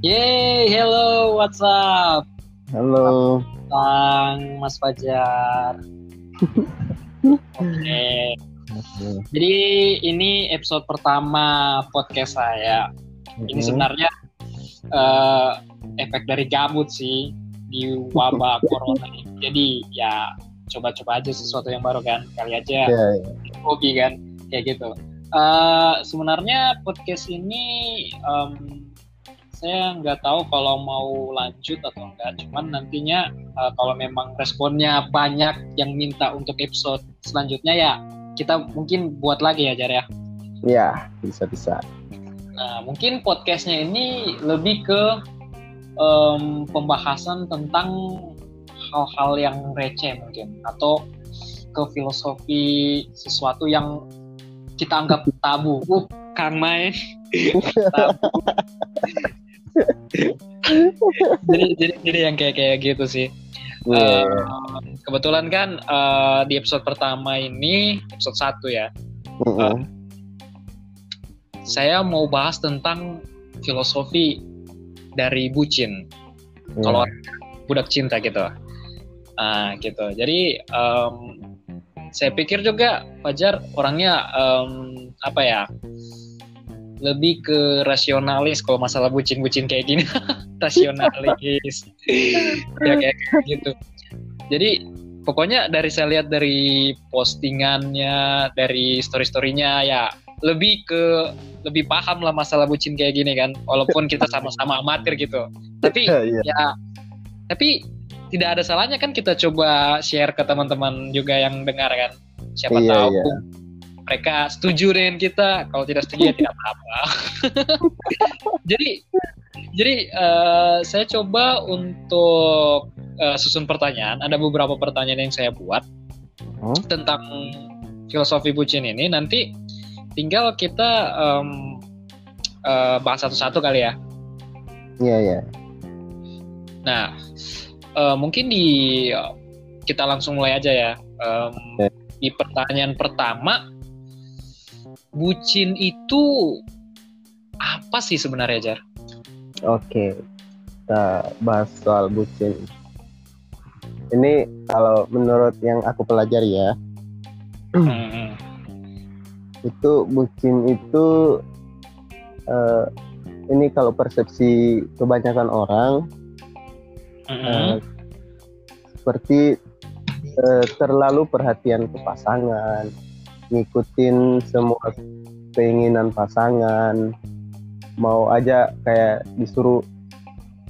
Yeay, hello, what's up? Halo. Bang Mas Fajar. Oke. Jadi ini episode pertama podcast saya. Ini sebenarnya eh, efek dari gabut sih di wabah corona ini. Jadi ya coba-coba aja sesuatu yang baru kan. Kali aja Ya, ya. hobi kan kayak gitu. Eh sebenarnya podcast ini em, saya nggak tahu kalau mau lanjut atau enggak. Cuman nantinya eh, kalau memang responnya banyak yang minta untuk episode selanjutnya ya kita mungkin buat lagi ya Jar ya. Ya, bisa bisa. Nah mungkin podcastnya ini lebih ke em, pembahasan tentang hal-hal yang receh mungkin atau ke filosofi sesuatu yang kita anggap tabu. Uh, Kang Main. tabu. Jadi, jadi jadi yang kayak kayak gitu sih. Eh, kebetulan kan eh, di episode pertama ini episode satu ya, Mhm. saya mau bahas tentang filosofi dari bucin. Ya. Kalau budak cinta gitu, ah gitu. Jadi em, saya pikir juga Fajar orangnya em, apa ya? Lebih ke rasionalis kalau masalah bucin-bucin kayak gini. Rasionalis. Ya kayak gitu. Jadi pokoknya dari saya lihat dari postingannya dari story-storynya ya lebih ke lebih paham lah masalah bucin kayak gini kan. Walaupun kita sama-sama amatir gitu. Tapi Iya. ya tapi tidak ada salahnya kan kita coba share ke teman-teman juga yang dengar kan. Siapa Iya, tahu iya. Mereka setuju dengan kita kalau tidak setuju ya tidak apa-apa jadi jadi eh, saya coba untuk eh, susun pertanyaan ada beberapa pertanyaan yang saya buat Hmm? tentang filosofi bucin ini nanti tinggal kita em, eh, bahas satu-satu kali ya Iya, ya. Nah, eh, mungkin di kita langsung mulai aja ya. Em, Oke. Di pertanyaan pertama, bucin itu apa sih sebenarnya Jar? Oke. Kita bahas soal bucin. Ini kalau menurut yang aku pelajari ya, Hmm, itu bucin itu eh, ini kalau persepsi kebanyakan orang hmm, eh, seperti eh, terlalu perhatian ke pasangan, ngikutin semua keinginan pasangan, mau aja kayak disuruh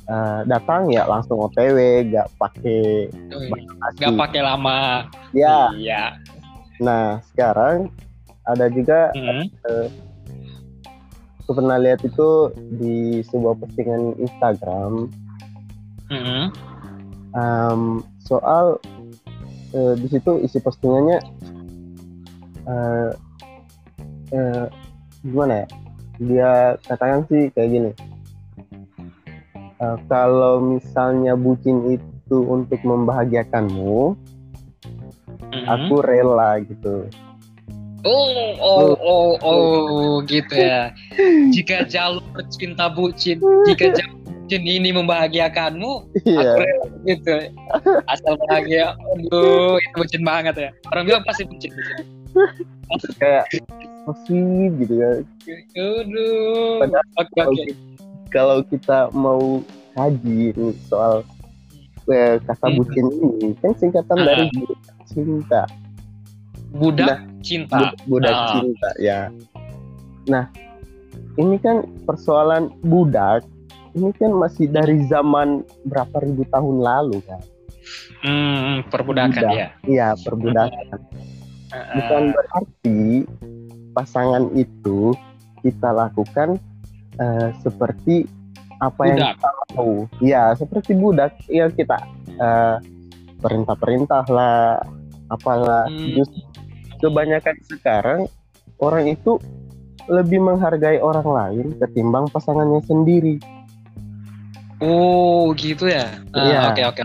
eh, datang ya langsung OTW, gak pakai Gak basa-basi. pakai lama. Ya, Iya. nah sekarang ada juga Hmm, aku pernah lihat itu di sebuah postingan Instagram hmm, Em, soal eh, di situ isi postingannya eh, eh, gimana ya? Dia katakan sih kayak gini. Eh, kalau misalnya bucin itu untuk membahagiakanmu hmm. aku rela gitu. Oh, oh, oh, oh, gitu ya. Jika jalur cinta bucin, jika jalur bucin ini membahagiakanmu, aku iya rela gitu. Asal bahagia aduh itu bucin banget ya. Orang bilang pasti bucin bucin kayak oh sweet gitu kan aduh. Padahal oke kalau, ki- kalau kita mau kaji soal eh, kata Hmm. bucin ini kan singkatan Ah. dari cinta. Budak cinta. Bud- budak Ah. cinta ya. Nah ini kan persoalan budak ini kan masih dari zaman berapa ribu tahun lalu kan? Hmm, perbudakan Budak. ya. Iya perbudakan bukan berarti pasangan itu kita lakukan eh, seperti apa yang budak. kita mau. Ya seperti budak. Ya kita eh, perintah-perintah lah apalah. Hmm. Justru kebanyakan sekarang orang itu lebih menghargai orang lain ketimbang pasangannya sendiri. Oh gitu ya? Ah, Iya. oke oke.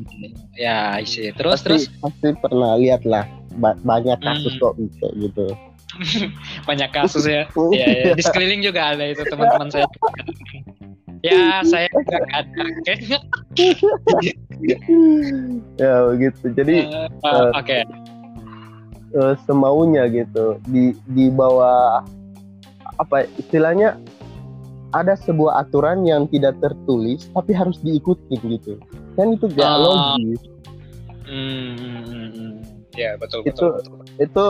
Ya isi terus pasti terus? pasti pernah lihat lah ba- banyak kasus Hmm. kok kayak gitu. Banyak kasus ya. Iya, iya. di sekeliling juga ada itu teman-teman saya. Ya saya nggak kayaknya ya begitu. Jadi Eh, eh, oke. eh, semaunya gitu di di bawah apa istilahnya ada sebuah aturan yang tidak tertulis tapi harus diikuti gitu. Kan itu gak Ah. logis. Hmm, hmm, hmm, hmm. ya betul Itu- betul, itu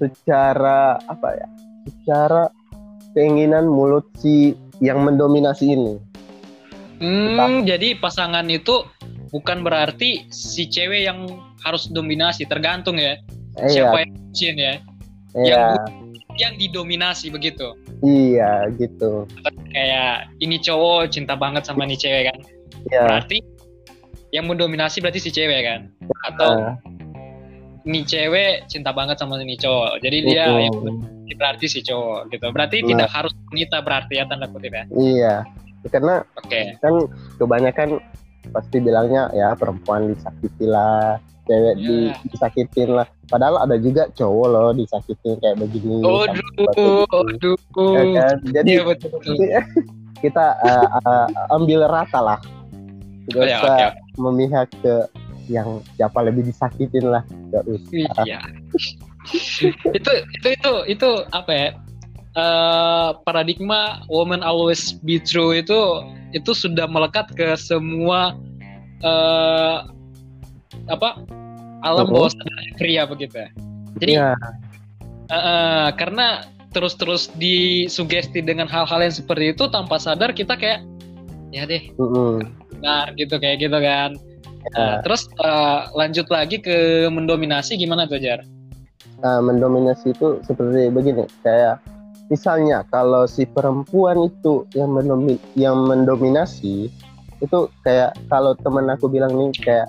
secara apa ya secara keinginan mulut si yang mendominasi ini. Hmm, jadi pasangan itu bukan berarti si cewek yang harus dominasi tergantung ya Eh, siapa iya yang bucin ya. Iya. Yang didominasi begitu. Iya gitu. Kayak ini cowok cinta banget sama nih cewek kan? Iya. Berarti yang mendominasi berarti si cewek kan? Atau Ah, ini cewek cinta banget sama ini cowok jadi dia yang berarti si cowok gitu berarti Nah. tidak harus wanita berarti ya tanda kutip ya iya karena oke kan kebanyakan pasti bilangnya ya perempuan disakiti lah cewek di- Ya. disakitin lah padahal ada juga cowok loh disakitin kayak begini Aduh, aduh. Ya kan? jadi Iya betul. kita uh, uh, ambil rata lah Oh, tidak ya, usah oke. memihak ke yang siapa lebih disakitin lah Gak usah Iya. itu itu itu itu apa ya? Eh, paradigma woman always be true itu itu sudah melekat ke semua eh apa alam Mhm. bawah sadar pria begitu ya. Jadi Iya, eh, karena terus-terus disugesti dengan hal-hal yang seperti itu tanpa sadar kita kayak ya deh mm-mm. benar gitu kayak gitu kan. Ya. Nah, terus eh, lanjut lagi ke mendominasi gimana tuh Jar? Nah, mendominasi itu seperti begini kayak misalnya kalau si perempuan itu yang yang mendominasi itu kayak kalau temen aku bilang nih kayak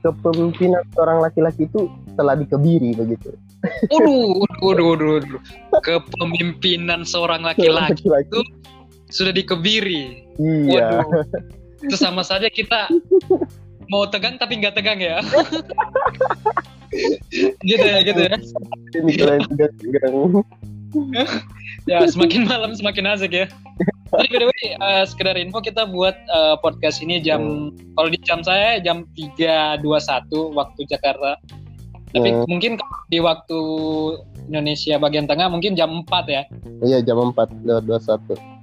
kepemimpinan seorang laki-laki itu telah dikebiri begitu Waduh, waduh, waduh, waduh. Kepemimpinan seorang laki-laki laki-laki sudah dikebiri. iya Waduh. Itu sama saja kita mau tegang tapi nggak tegang ya. gitu ya, gitu ya. Ya, semakin malam semakin asik ya. Jadi by the way, eh, sekedar info kita buat eh, podcast ini jam kalau di jam saya jam 3.21 waktu Jakarta. Tapi Hmm. mungkin di waktu Indonesia bagian tengah mungkin jam 4 ya. iya jam 4 lewat 21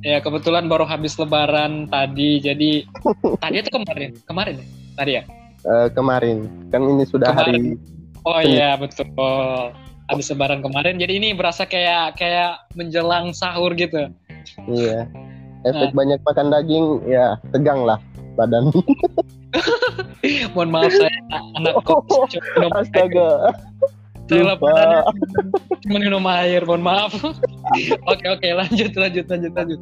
Ya kebetulan baru habis lebaran tadi, jadi tadi itu kemarin, kemarin ya? Tadi ya? Eh, kemarin kan ini sudah Kemarin. hari Oh Iya. betul. Habis lebaran kemarin, jadi ini berasa kayak kayak menjelang sahur gitu. iya Nah. efek banyak makan daging ya tegang lah badan Mohon maaf saya anak kok astaga Saya lupa. lebaran cuma minum air, mohon maaf. oke oke lanjut lanjut lanjut lanjut.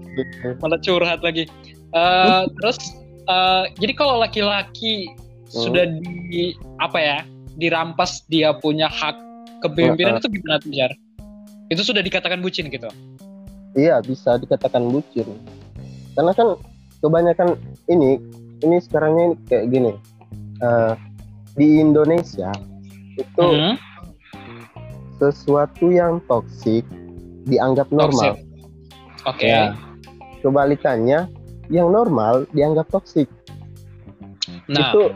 Malah curhat lagi. Eh, terus eh, jadi kalau laki-laki Hmm. sudah di apa ya dirampas dia punya hak kepemimpinan Uh-uh. itu gimana tuh Jar? Itu sudah dikatakan bucin gitu. Iya bisa dikatakan bucin. Karena kan kebanyakan ini ini sekarangnya kayak gini. Eh, di Indonesia itu Mhm. Sesuatu yang toksik dianggap normal. Oke. Ya. Kebalikannya yang normal dianggap toksik. Nah, Itu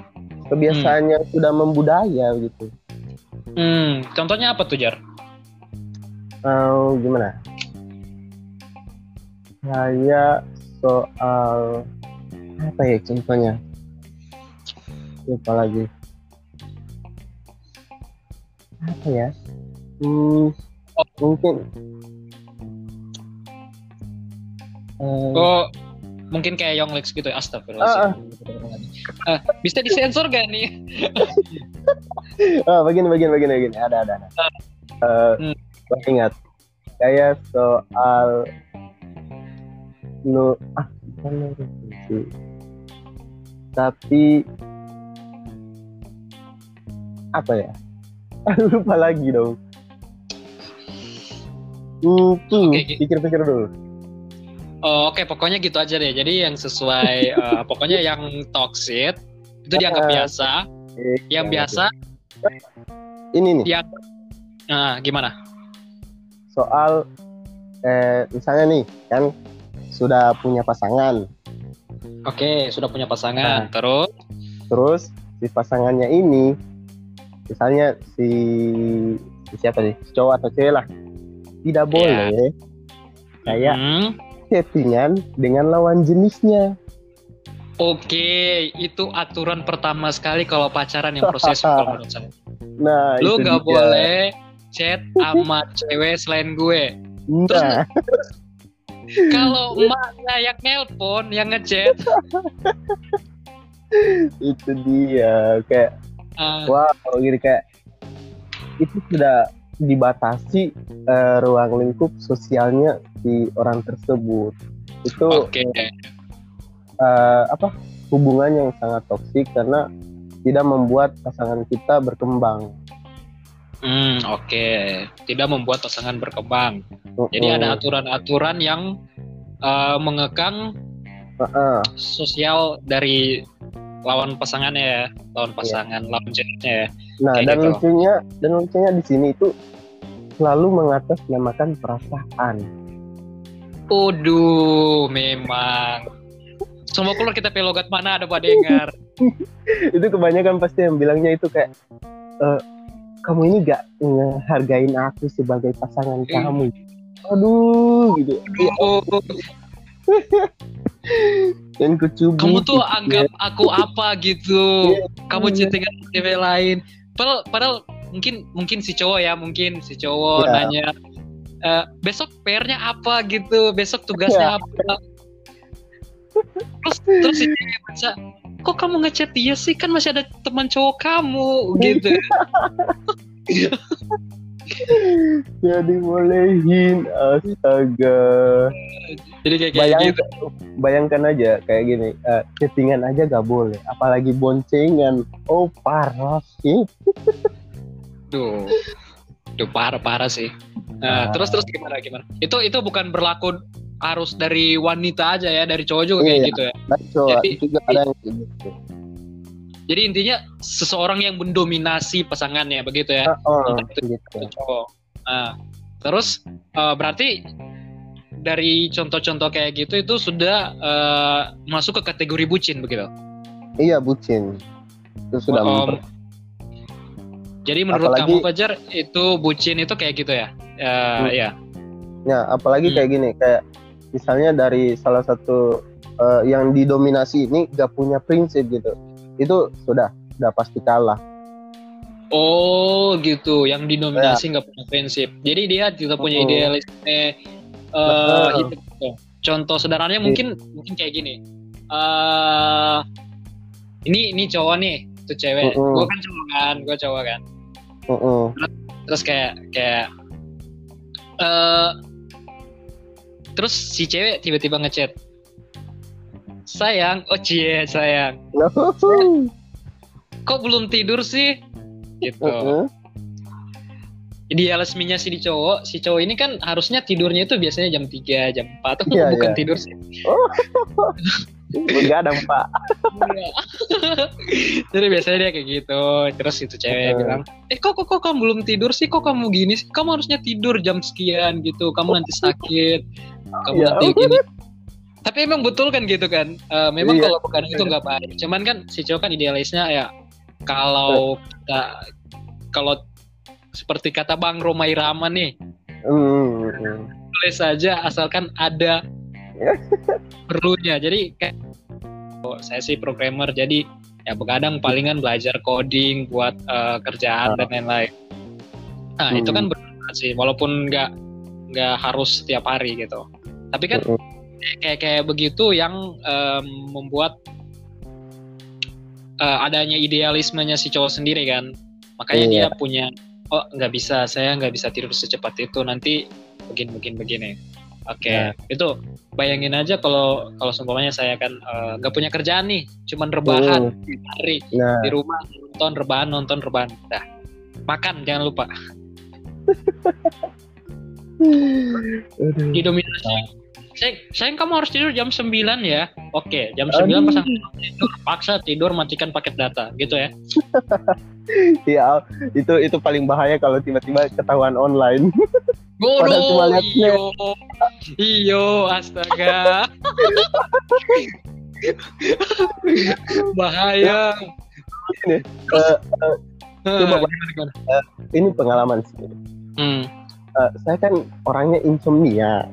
kebiasaan yang sudah membudaya gitu. hmm, contohnya apa tuh Jar? Eh, gimana? Kayak soal apa ya contohnya? Lupa lagi. Apa ya? Hmm, mungkin. Eh, Oh, mungkin kayak Yonglix gitu ya. Astagfirullahaladzim. Ah, bisa disensor gak nih? oh, begini, begini, begini, begini. Ada, ada, ada. Eh, Hmm. ingat. Kayak soal nu ah bukan nutrisi. Tapi apa ya? Lupa lagi dong. Ki. pikir-pikir dulu. Oh, Oke, pokoknya gitu aja deh. Jadi yang sesuai, eh, pokoknya yang toxic itu dianggap Ah. biasa. Yang Iya, biasa, Ini nih, yang nah gimana? soal eh, misalnya nih kan sudah punya pasangan. Oke, sudah punya pasangan. Nah. Terus Terus si pasangannya ini, misalnya si, si siapa nih, si cowok atau cewek lah, tidak Iya. boleh kayak Hmm, chattingan dengan lawan jenisnya. Oke, itu aturan pertama sekali kalau pacaran yang proses kalau menurut saya. Nah, Lu dia. boleh chat sama cewek selain gue. Nah, Kalau emaknya yang nelpon, yang ngechat, itu dia kayak ah, wow gitu kayak itu sudah dibatasi eh, ruang lingkup sosialnya si orang tersebut. Itu oke. eh, apa hubungan yang sangat toksik karena tidak membuat pasangan kita berkembang. Hmm, oke. Tidak membuat pasangan berkembang. Jadi Mm-mm. ada aturan-aturan yang eh, mengekang Heeh. sosial dari lawan pasangannya ya, lawan pasangan, lawan jenisnya ya. Nah, Kayak dan gitu. lucunya dan lucunya di sini itu selalu mengatasnamakan perasaan. Waduh, memang. Semua keluar kita pelogat mana ada Pak Dengar. itu kebanyakan pasti yang bilangnya itu kayak "Eh, kamu ini gak ngehargain aku sebagai pasangan Hmm. kamu. Aduh, gitu. Oh, Dan kucubit. kamu tuh gitu anggap aku apa gitu. Iya, Kamu iya. chattingan cewek lain. Padahal, padahal mungkin mungkin si cowok ya, mungkin si cowok Iya. nanya "Eh, besok PR-nya apa gitu, besok tugasnya Iya. apa. Terus terus si cewek baca, kok kamu ngechat dia sih kan masih ada teman cowok kamu gitu. Ya dibolehin, astaga. Jadi kayak kayak Bayangkan, gitu. bayangkan aja kayak gini, eh, chattingan aja gak boleh, apalagi boncengan. Oh parah sih. Duh. Duh parah parah sih. Nah, Ah. terus terus gimana gimana? Itu itu bukan berlaku harus dari wanita aja ya, dari cowok juga kayak Iya. gitu ya. Baca, Jadi- juga ada yang gitu. Jadi intinya seseorang yang mendominasi pasangannya begitu ya, Oh, Entah itu gitu. cowok. Nah, terus eh, berarti dari contoh-contoh kayak gitu itu sudah eh, masuk ke kategori bucin begitu. Iya bucin. Itu sudah memper- Jadi menurut Apalagi- kamu Fajar itu bucin itu kayak gitu ya? Eh, Hmm. ya. Ya, apalagi Hmm. kayak gini, kayak misalnya dari salah satu eh, yang didominasi ini gak punya prinsip gitu. Itu sudah sudah pasti kalah. Oh gitu, yang dinominasi nggak punya prinsip. Jadi dia tidak punya Betul. idealisme. Betul. hidup gitu. Contoh sederhananya mungkin mungkin kayak gini. eh ini ini cowok nih, itu cewek. Mm-mm. Gue kan cowok kan, gue cowok kan. Mm-mm. Terus kayak kayak eh terus si cewek tiba-tiba ngechat. Sayang, oh cie sayang. Kok belum tidur sih? Gitu. Mm-mm. idealismenya si cowok, si cowok ini kan harusnya tidurnya itu biasanya jam 3, jam 4 Iya, bukan iya. tidur sih. Begadang pak. Jadi biasanya dia kayak gitu. Terus itu cewek Heeh. bilang, "Eh kok, kok kok kamu belum tidur sih? Kok kamu gini sih? Kamu harusnya tidur jam sekian gitu. Kamu nanti sakit. Kamu Ya. nanti gini." Tapi emang betul kan gitu kan? Eh, memang Iya. kalau bukan itu nggak baik. Cuman kan si cowok kan idealisnya ya kalau kita kalau seperti kata Bang Roma Irama nih, Mm-mm. boleh saja asalkan ada perlunya jadi kayak oh, saya sih programmer jadi ya begadang palingan belajar coding buat eh, kerjaan dan lain-lain nah itu kan bermanfaat sih walaupun nggak nggak harus setiap hari gitu tapi kan Mm-mm. Kayak kayak begitu yang em, membuat eh, adanya idealismenya si cowok sendiri kan. Makanya Iya. dia punya oh nggak bisa saya nggak bisa tidur secepat itu nanti begini begini begini. Oke Nah. itu bayangin aja kalau kalau seumpamanya saya kan eh, nggak punya kerjaan nih cuman rebahan di hari Nah, di rumah nonton rebahan nonton rebahan. Dah makan jangan lupa. Didominasi sayang, sayang kamu harus tidur jam 9 ya oke jam 9 Aduh. pasang tidur paksa tidur matikan paket data gitu ya ya itu itu paling bahaya kalau tiba-tiba ketahuan online. Cuma Bodoh, lihat iyo, iyo, astaga, bahaya. Ini, eh, Coba, Hah, gimana, gimana? ini pengalaman sih. Hmm, Eh, saya kan orangnya insomnia,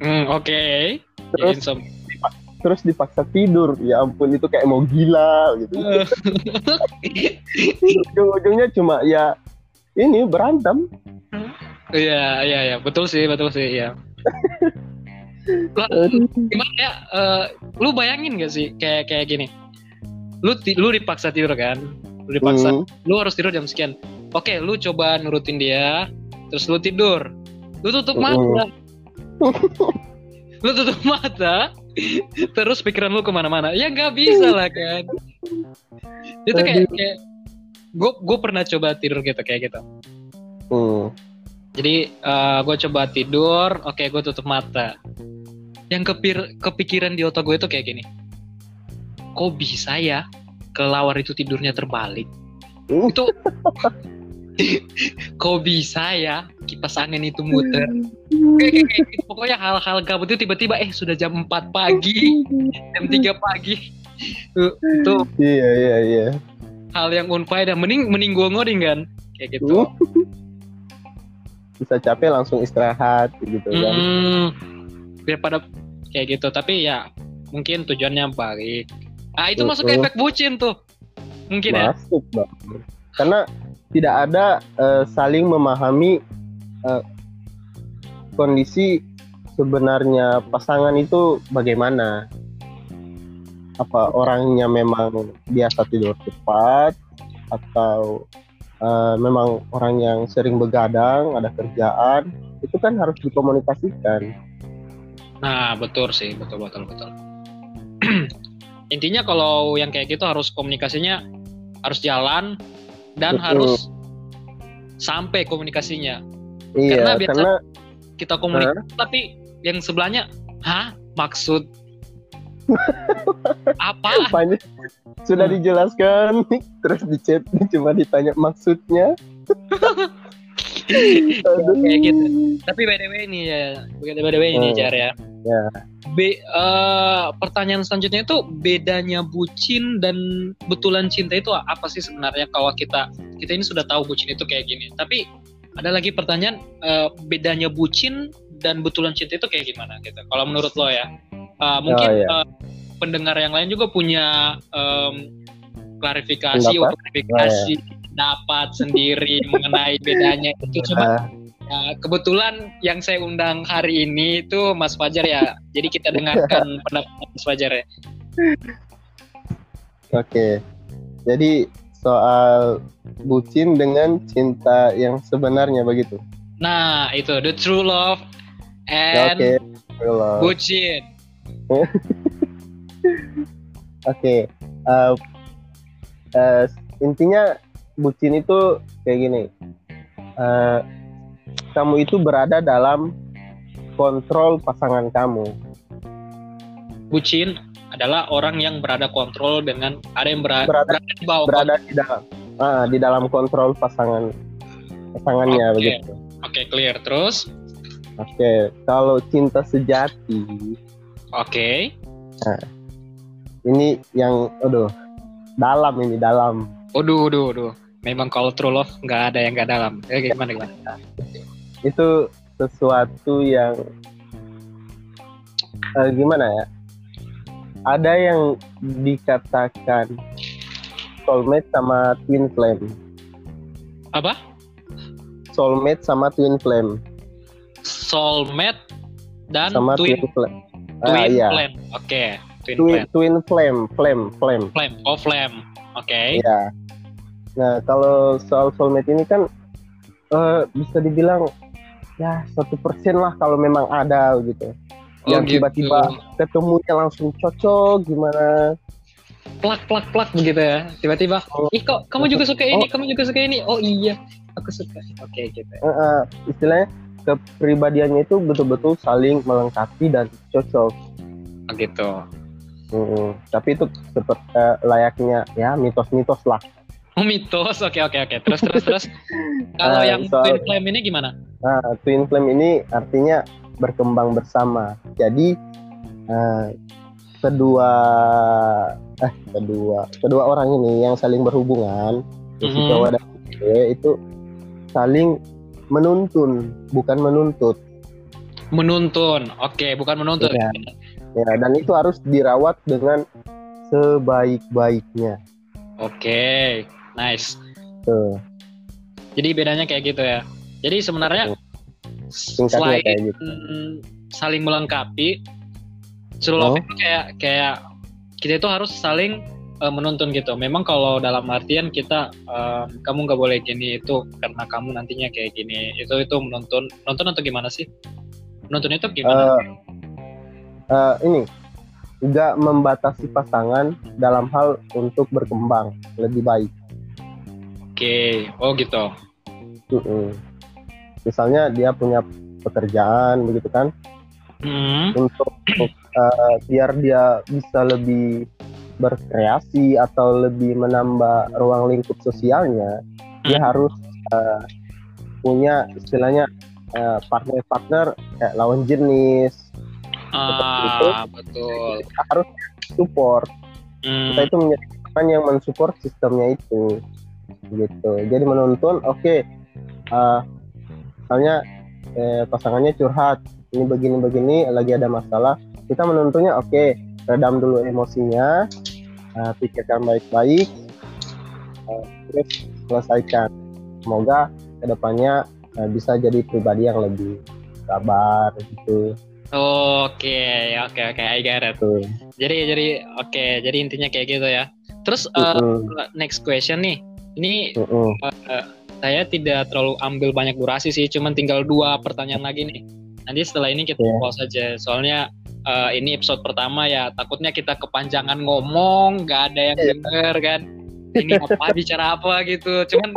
hmm, oke. Terus? Insom- terus dipaksa tidur. Ya ampun itu kayak mau gila gitu. Ujung-ujungnya cuma ya ini berantem. Iya, iya, iya, betul sih, betul sih, iya. Gimana ya? eh, lu bayangin gak sih kayak kayak gini? Lu ti- lu dipaksa tidur kan? Lu dipaksa. Hmm. Lu harus tidur jam sekian. Oke, lu coba nurutin dia, terus lu tidur. Lu tutup mata. lu tutup mata, terus pikiran lu ke mana-mana. Ya nggak bisa lah kan. Itu kayak kayak gue gue pernah coba tidur gitu kayak gitu. Hmm. Jadi gue coba tidur, oke gue tutup mata. Yang kepir kepikiran di otak gue itu kayak gini. Kok bisa ya kelawar itu tidurnya terbalik? Hmm. Itu kok bisa ya kipas angin itu muter? Gitu. Pokoknya hal-hal gabut itu tiba-tiba eh sudah jam 4 pagi, jam 3 pagi. Itu, itu Iya iya iya. hal yang unfaedah. Mending mending gue ngoding kan kayak gitu. Bisa capek langsung istirahat gitu kan. Hmm, daripada kayak gitu. Tapi ya mungkin tujuannya baik. Ah itu masuk efek bucin tuh. Mungkin ya. Masuk. Karena tidak ada eh, saling memahami eh, kondisi sebenarnya pasangan itu bagaimana. Apa orangnya memang biasa tidur cepat atau eh, memang orang yang sering begadang, ada kerjaan, itu kan harus dikomunikasikan. Nah betul sih, betul betul betul. Intinya kalau yang kayak gitu harus komunikasinya harus jalan dan Betul. harus sampai komunikasinya. Iya, Karena biasa- karena Kita komunikasi tapi yang sebelahnya, hah maksud apa? banyak sudah Hmm. dijelaskan terus di chat cuma ditanya maksudnya. kayak gitu. Tapi by the way ini ya, by the way ini Hmm. Jar ya. Ya. Be, eh, pertanyaan selanjutnya itu bedanya bucin dan betulan cinta itu apa sih sebenarnya kalau kita kita ini sudah tahu bucin itu kayak gini. Tapi ada lagi pertanyaan eh, bedanya bucin dan betulan cinta itu kayak gimana gitu. Kalau menurut lo ya, Eh, mungkin Oh, iya. eh, pendengar yang lain juga punya em, klarifikasi, Pendapat? klarifikasi, pendapat sendiri mengenai bedanya itu. Cuma Ah, Nah, kebetulan yang saya undang hari ini itu Mas Fajar ya. Jadi kita dengarkan pendapat Mas Fajar ya. Oke. Jadi soal bucin dengan cinta yang sebenarnya begitu. Nah, itu the true love Ya, and Oke. Belum. bucin. Oke. Eh, eh, intinya bucin itu kayak gini. Eh, kamu itu berada dalam kontrol pasangan kamu. Bucin adalah orang yang berada kontrol dengan ada yang berada, Berada- berada di bawah. Berada di dalam ah, di dalam kontrol pasangan pasangannya Oke. begitu. Oke, clear. Terus, Oke, kalau cinta sejati oke. ini yang aduh dalam ini dalam. Waduh, waduh, waduh. Memang kalau true love nggak ada yang nggak dalam. Ya, gimana, gimana? Itu sesuatu yang eh, gimana ya? Ada yang dikatakan soulmate sama twin flame. Apa? Soulmate sama twin flame. Soulmate dan sama twin, twin, flame. twin ah, iya. flame. Oke, twin, Twin, flame. twin flame, flame, flame. Flame, oh flame. Oke. Iya. Nah, kalau soal soulmate ini kan eh, bisa dibilang ya satu persen lah kalau memang ada gitu. Oh, yang gitu. tiba-tiba ketemunya langsung cocok gimana? plak plak plak begitu ya tiba-tiba Oh. ih kok kamu juga suka ini Oh. kamu juga suka ini oh iya aku suka oke gitu Eh, eh, istilahnya kepribadiannya itu betul-betul saling melengkapi dan cocok. oh, gitu Mm-mm. Tapi itu seperti layaknya ya mitos-mitos lah. Oh mitos, oke oke oke. Terus terus terus. Kalau Ah, yang soal- twin flame ini gimana? Nah, twin flame ini artinya berkembang bersama. Jadi eh, kedua eh kedua kedua orang ini yang saling berhubungan, si Mhm. cowok dan si cewek itu saling menuntun, bukan menuntut. Menuntun. Oke, bukan menuntut. Iya. Ya, dan itu harus dirawat dengan sebaik-baiknya. Oke, nice. Tuh, Jadi bedanya kayak gitu ya. Jadi sebenarnya selain kayak gitu. saling melengkapi, love Oh. itu kayak kayak kita itu harus saling eh, menuntun gitu. Memang kalau dalam artian kita em, kamu nggak boleh gini itu karena kamu nantinya kayak gini. Itu itu menuntun, menuntun atau gimana sih? Menuntun itu gimana? Eh, eh, ini nggak membatasi pasangan dalam hal untuk berkembang lebih baik. Oke, oh gitu. Mm-mm. Misalnya dia punya pekerjaan begitu kan, Hmm, untuk eh, biar dia bisa lebih berkreasi atau lebih menambah ruang lingkup sosialnya, dia Hmm. harus eh, punya istilahnya eh, partner-partner kayak lawan jenis. itu. ah, betul. Kita harus support. Hmm, Kita itu menjadi yang mensupport sistemnya itu, gitu. Jadi menuntun, oke, eh, misalnya eh, pasangannya curhat, ini begini-begini, lagi ada masalah, kita menuntunnya, oke, redam dulu emosinya, eh, pikirkan baik-baik, eh, terus selesaikan. Semoga ke depannya eh, bisa jadi pribadi yang lebih sabar gitu. Oke, oke, oke, I get it. Tuh. Jadi, jadi, oke, jadi intinya kayak gitu ya. Terus eh, Mm-mm, next question nih, ini mm-mm. saya tidak terlalu ambil banyak durasi sih, cuman tinggal dua pertanyaan lagi nih. Nanti setelah ini kita Iya. pause aja, soalnya eh, ini episode pertama ya, takutnya kita kepanjangan ngomong, nggak ada yang Iya. denger kan. Ini apa bicara apa gitu. Cuman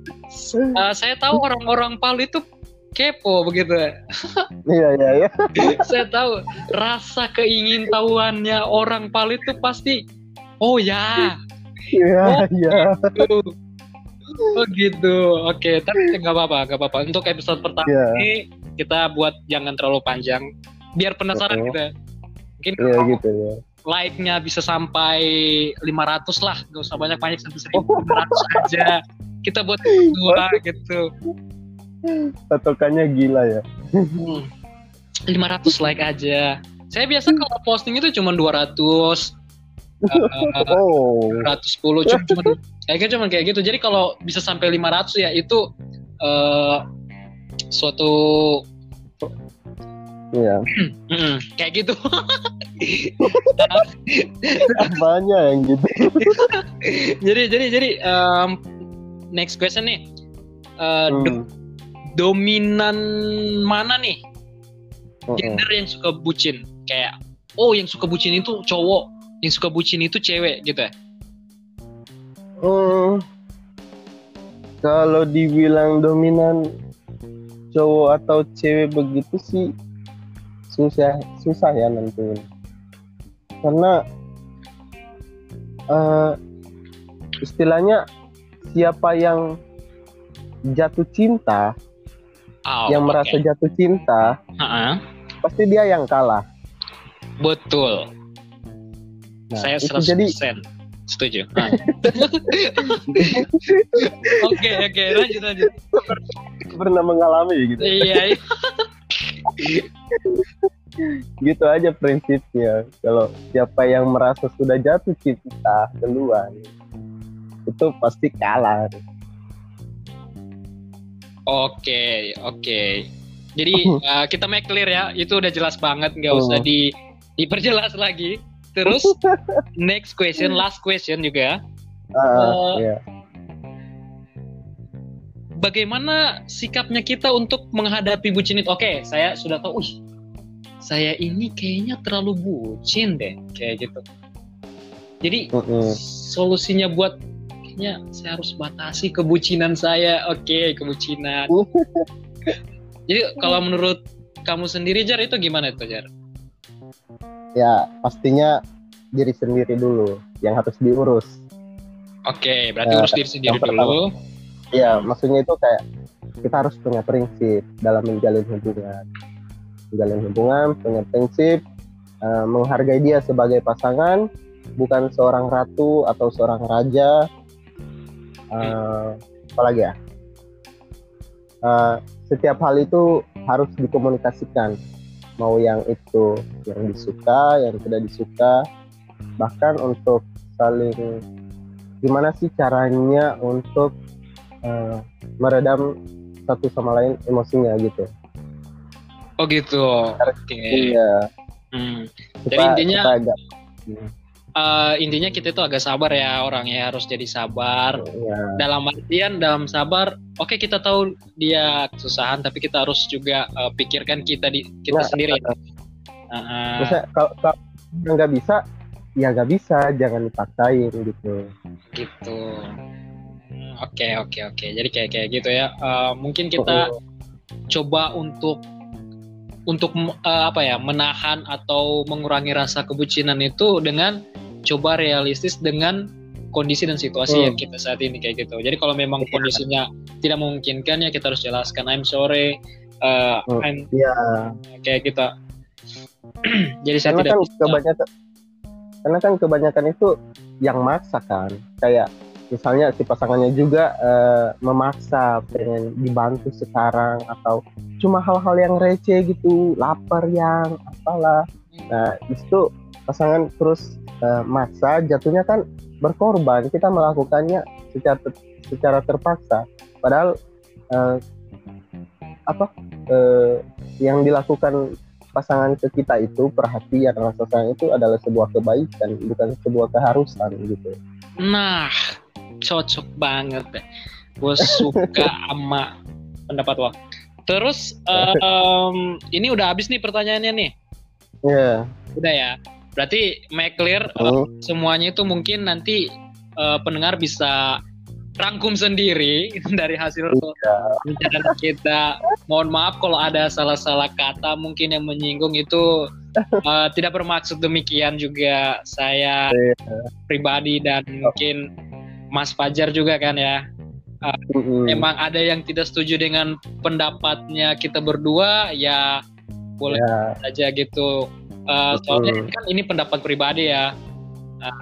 eh, saya tahu orang-orang Palu itu kepo begitu. Iya iya iya. saya tahu rasa keingintahuannya orang Palu itu pasti oh ya Iya iya. gitu. Oh gitu. Oke, tapi nggak apa-apa, nggak apa-apa. Untuk episode pertama Iya. ini kita buat jangan terlalu panjang, biar penasaran Betul. kita. Mungkin Iya kalau gitu ya. like-nya bisa sampai 500 lah, nggak usah banyak-banyak sampai 1500 aja. Kita buat dua gitu. Patokannya gila ya. Hmm. 500 like aja. Saya biasa kalau posting itu cuma 200 eh, Oh. 110 cuma cuma kayaknya cuma kayak gitu. Jadi kalau bisa sampai 500 ya itu eh suatu Iya. mm, kayak gitu. Apanya yang gitu? jadi jadi jadi em, next question nih. Do- Hmm. dominan mana nih Mm-mm. gender yang suka bucin? Kayak oh yang suka bucin itu cowok, yang suka bucin itu cewek gitu ya. Hmm. Kalau dibilang dominan cowok atau cewek begitu sih susah susah ya nentuin. Karena eh, istilahnya siapa yang jatuh cinta, Oh, yang oke. merasa jatuh cinta, Ha-ha. pasti dia yang kalah. Betul. Nah, Saya itu 100% jadi setuju. Ah. Oke, oke, lanjut lanjut. pernah mengalami gitu. Iya, gitu aja prinsipnya kalau siapa yang merasa sudah jatuh cinta duluan itu pasti kalah Oke, oke. Jadi uh, kita make clear ya, itu udah jelas banget, nggak usah Oh. di diperjelas lagi. Terus next question, last question juga. Ah, Oh. iya. Bagaimana sikapnya kita untuk menghadapi bucin itu? Oke, saya sudah tahu. Wih, saya ini kayaknya terlalu bucin deh, kayak gitu. Jadi Mm-mm. solusinya buat kayaknya saya harus batasi kebucinan saya. Oke, kebucinan. Jadi kalau menurut kamu sendiri Jar itu gimana itu Jar? Ya pastinya diri sendiri dulu yang harus diurus Oke, berarti Eh, urus diri sendiri yang pertama. dulu. Iya, maksudnya itu kayak kita harus punya prinsip dalam menjalin hubungan. Menjalin hubungan, punya prinsip, eh, menghargai dia sebagai pasangan, bukan seorang ratu atau seorang raja. Eh, apalagi ya? Eh, setiap hal itu harus dikomunikasikan. Mau yang itu yang disuka, yang tidak disuka, bahkan untuk saling gimana sih caranya untuk eh, meredam satu sama lain emosinya gitu. Oh gitu. Oke. Iya. Hmm. Kita, Jadi intinya- kita agak Eh, intinya kita itu agak sabar ya orangnya harus jadi sabar. ya, Dalam artian dalam sabar, oke kita tahu dia kesusahan, tapi kita harus juga eh, pikirkan kita di kita Nah, sendiri. eh, Heeh. Maksudnya kalau kalau nggak bisa, ya nggak bisa, jangan dipaksain gitu. gitu. Oke oke oke. Jadi kayak kayak gitu ya. Eh, mungkin kita coba untuk untuk eh, apa ya menahan atau mengurangi rasa kebucinan itu dengan coba realistis dengan kondisi dan situasi Hmm. yang kita saat ini kayak gitu. Jadi kalau memang Iya. kondisinya tidak memungkinkan ya kita harus jelaskan I'm sorry, eh, Hmm. I'm Iya. kayak gitu. Jadi saya Karena tidak kan bisa. kebanyakan, karena kan kebanyakan itu yang maksa kan, kayak misalnya si pasangannya juga eh, memaksa pengen dibantu sekarang atau cuma hal-hal yang receh gitu, lapar yang apalah. Nah, itu pasangan terus eh, maksa jatuhnya kan berkorban. Kita melakukannya secara secara terpaksa. Padahal eh, apa eh, yang dilakukan pasangan ke kita itu perhatian rasa sayang itu adalah sebuah kebaikan bukan sebuah keharusan gitu. Nah, cocok banget deh. Gue suka sama pendapat lo. Terus em, ini udah habis nih pertanyaannya nih. Ya. Udah ya. Berarti make clear eh, Hmm. semuanya itu mungkin nanti eh, pendengar bisa rangkum sendiri dari hasil pembicaraan kita. Mohon maaf kalau ada salah-salah kata mungkin yang menyinggung itu eh, tidak bermaksud demikian juga saya pribadi dan mungkin Mas Fajar juga kan ya. Mm-mm. Emang ada yang tidak setuju dengan pendapatnya kita berdua ya boleh Ya, saja gitu. Eh, soalnya kan ini pendapat pribadi ya.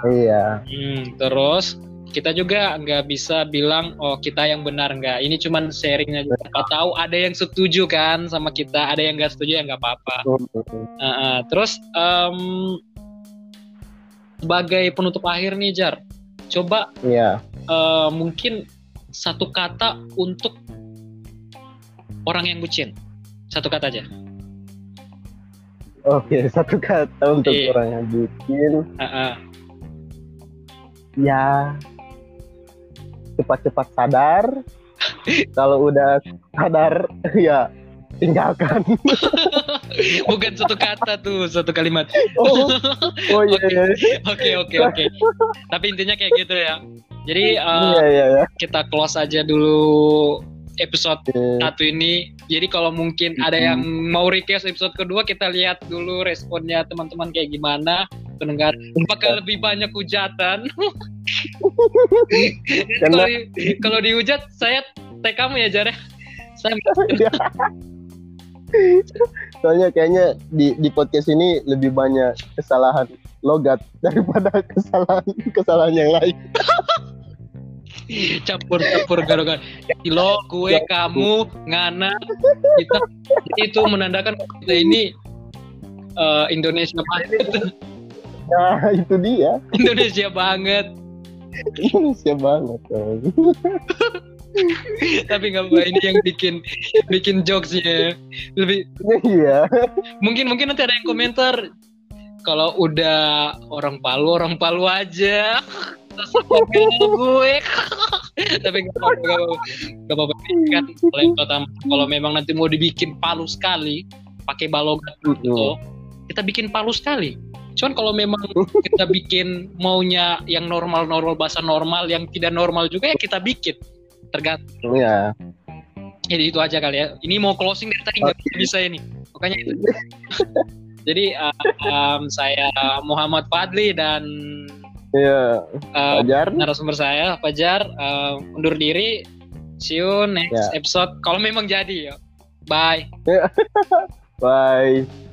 iya. Hmm, terus kita juga nggak bisa bilang oh kita yang benar nggak. Ini cuman sharingnya juga. Siapa tahu ada yang setuju kan sama kita, ada yang nggak setuju ya nggak apa-apa. Uh, uh, terus em, sebagai penutup akhir nih Jar, coba Iya. eh, mungkin satu kata untuk orang yang bucin, satu kata aja. Oke, satu kata untuk Iya. orang yang bucin, Uh, uh. ya cepat-cepat sadar. Kalau udah sadar, ya tinggalkan. Bukan satu kata tuh, satu kalimat. Oh, oh iya, iya, Oke oke oke. Tapi intinya kayak gitu ya. Jadi eh, iya, iya, iya. kita close aja dulu episode Oke. satu ini. Jadi kalau mungkin ada yang mau request episode kedua, kita lihat dulu responnya teman-teman kayak gimana. Pendengar, apakah lebih banyak hujatan? Kalau, di- kalau dihujat, saya tag kamu ya Jar ya. Saya Iya. Soalnya kayaknya di di podcast ini lebih banyak kesalahan logat daripada kesalahan kesalahan yang lain. campur-campur gara-gara lo, gue, kamu, ngana, kita itu menandakan kita ini eh, Indonesia banget, Nah, itu dia. Indonesia banget. Indonesia banget. Tapi nggak apa ini yang bikin bikin jokesnya lebih Iya. mungkin mungkin nanti ada yang komentar kalau udah orang Palu orang Palu aja Komen gue tapi nggak apa-apa nggak apa-apa. Kan kalau yang kalau memang nanti mau dibikin Palu sekali pakai balogat gitu kita bikin Palu sekali cuman kalau memang kita bikin maunya yang normal normal bahasa normal yang tidak normal juga ya kita bikin tergantung Iya. jadi itu aja kali ya. Ini mau closing dari tadi nggak bisa ini. Makanya itu. Jadi uh, um, saya Muhammad Fadli dan Iya. Uh, Fajar. narasumber saya Fajar uh, undur diri. See you next Ya. episode. Kalau memang jadi ya. Bye. Bye.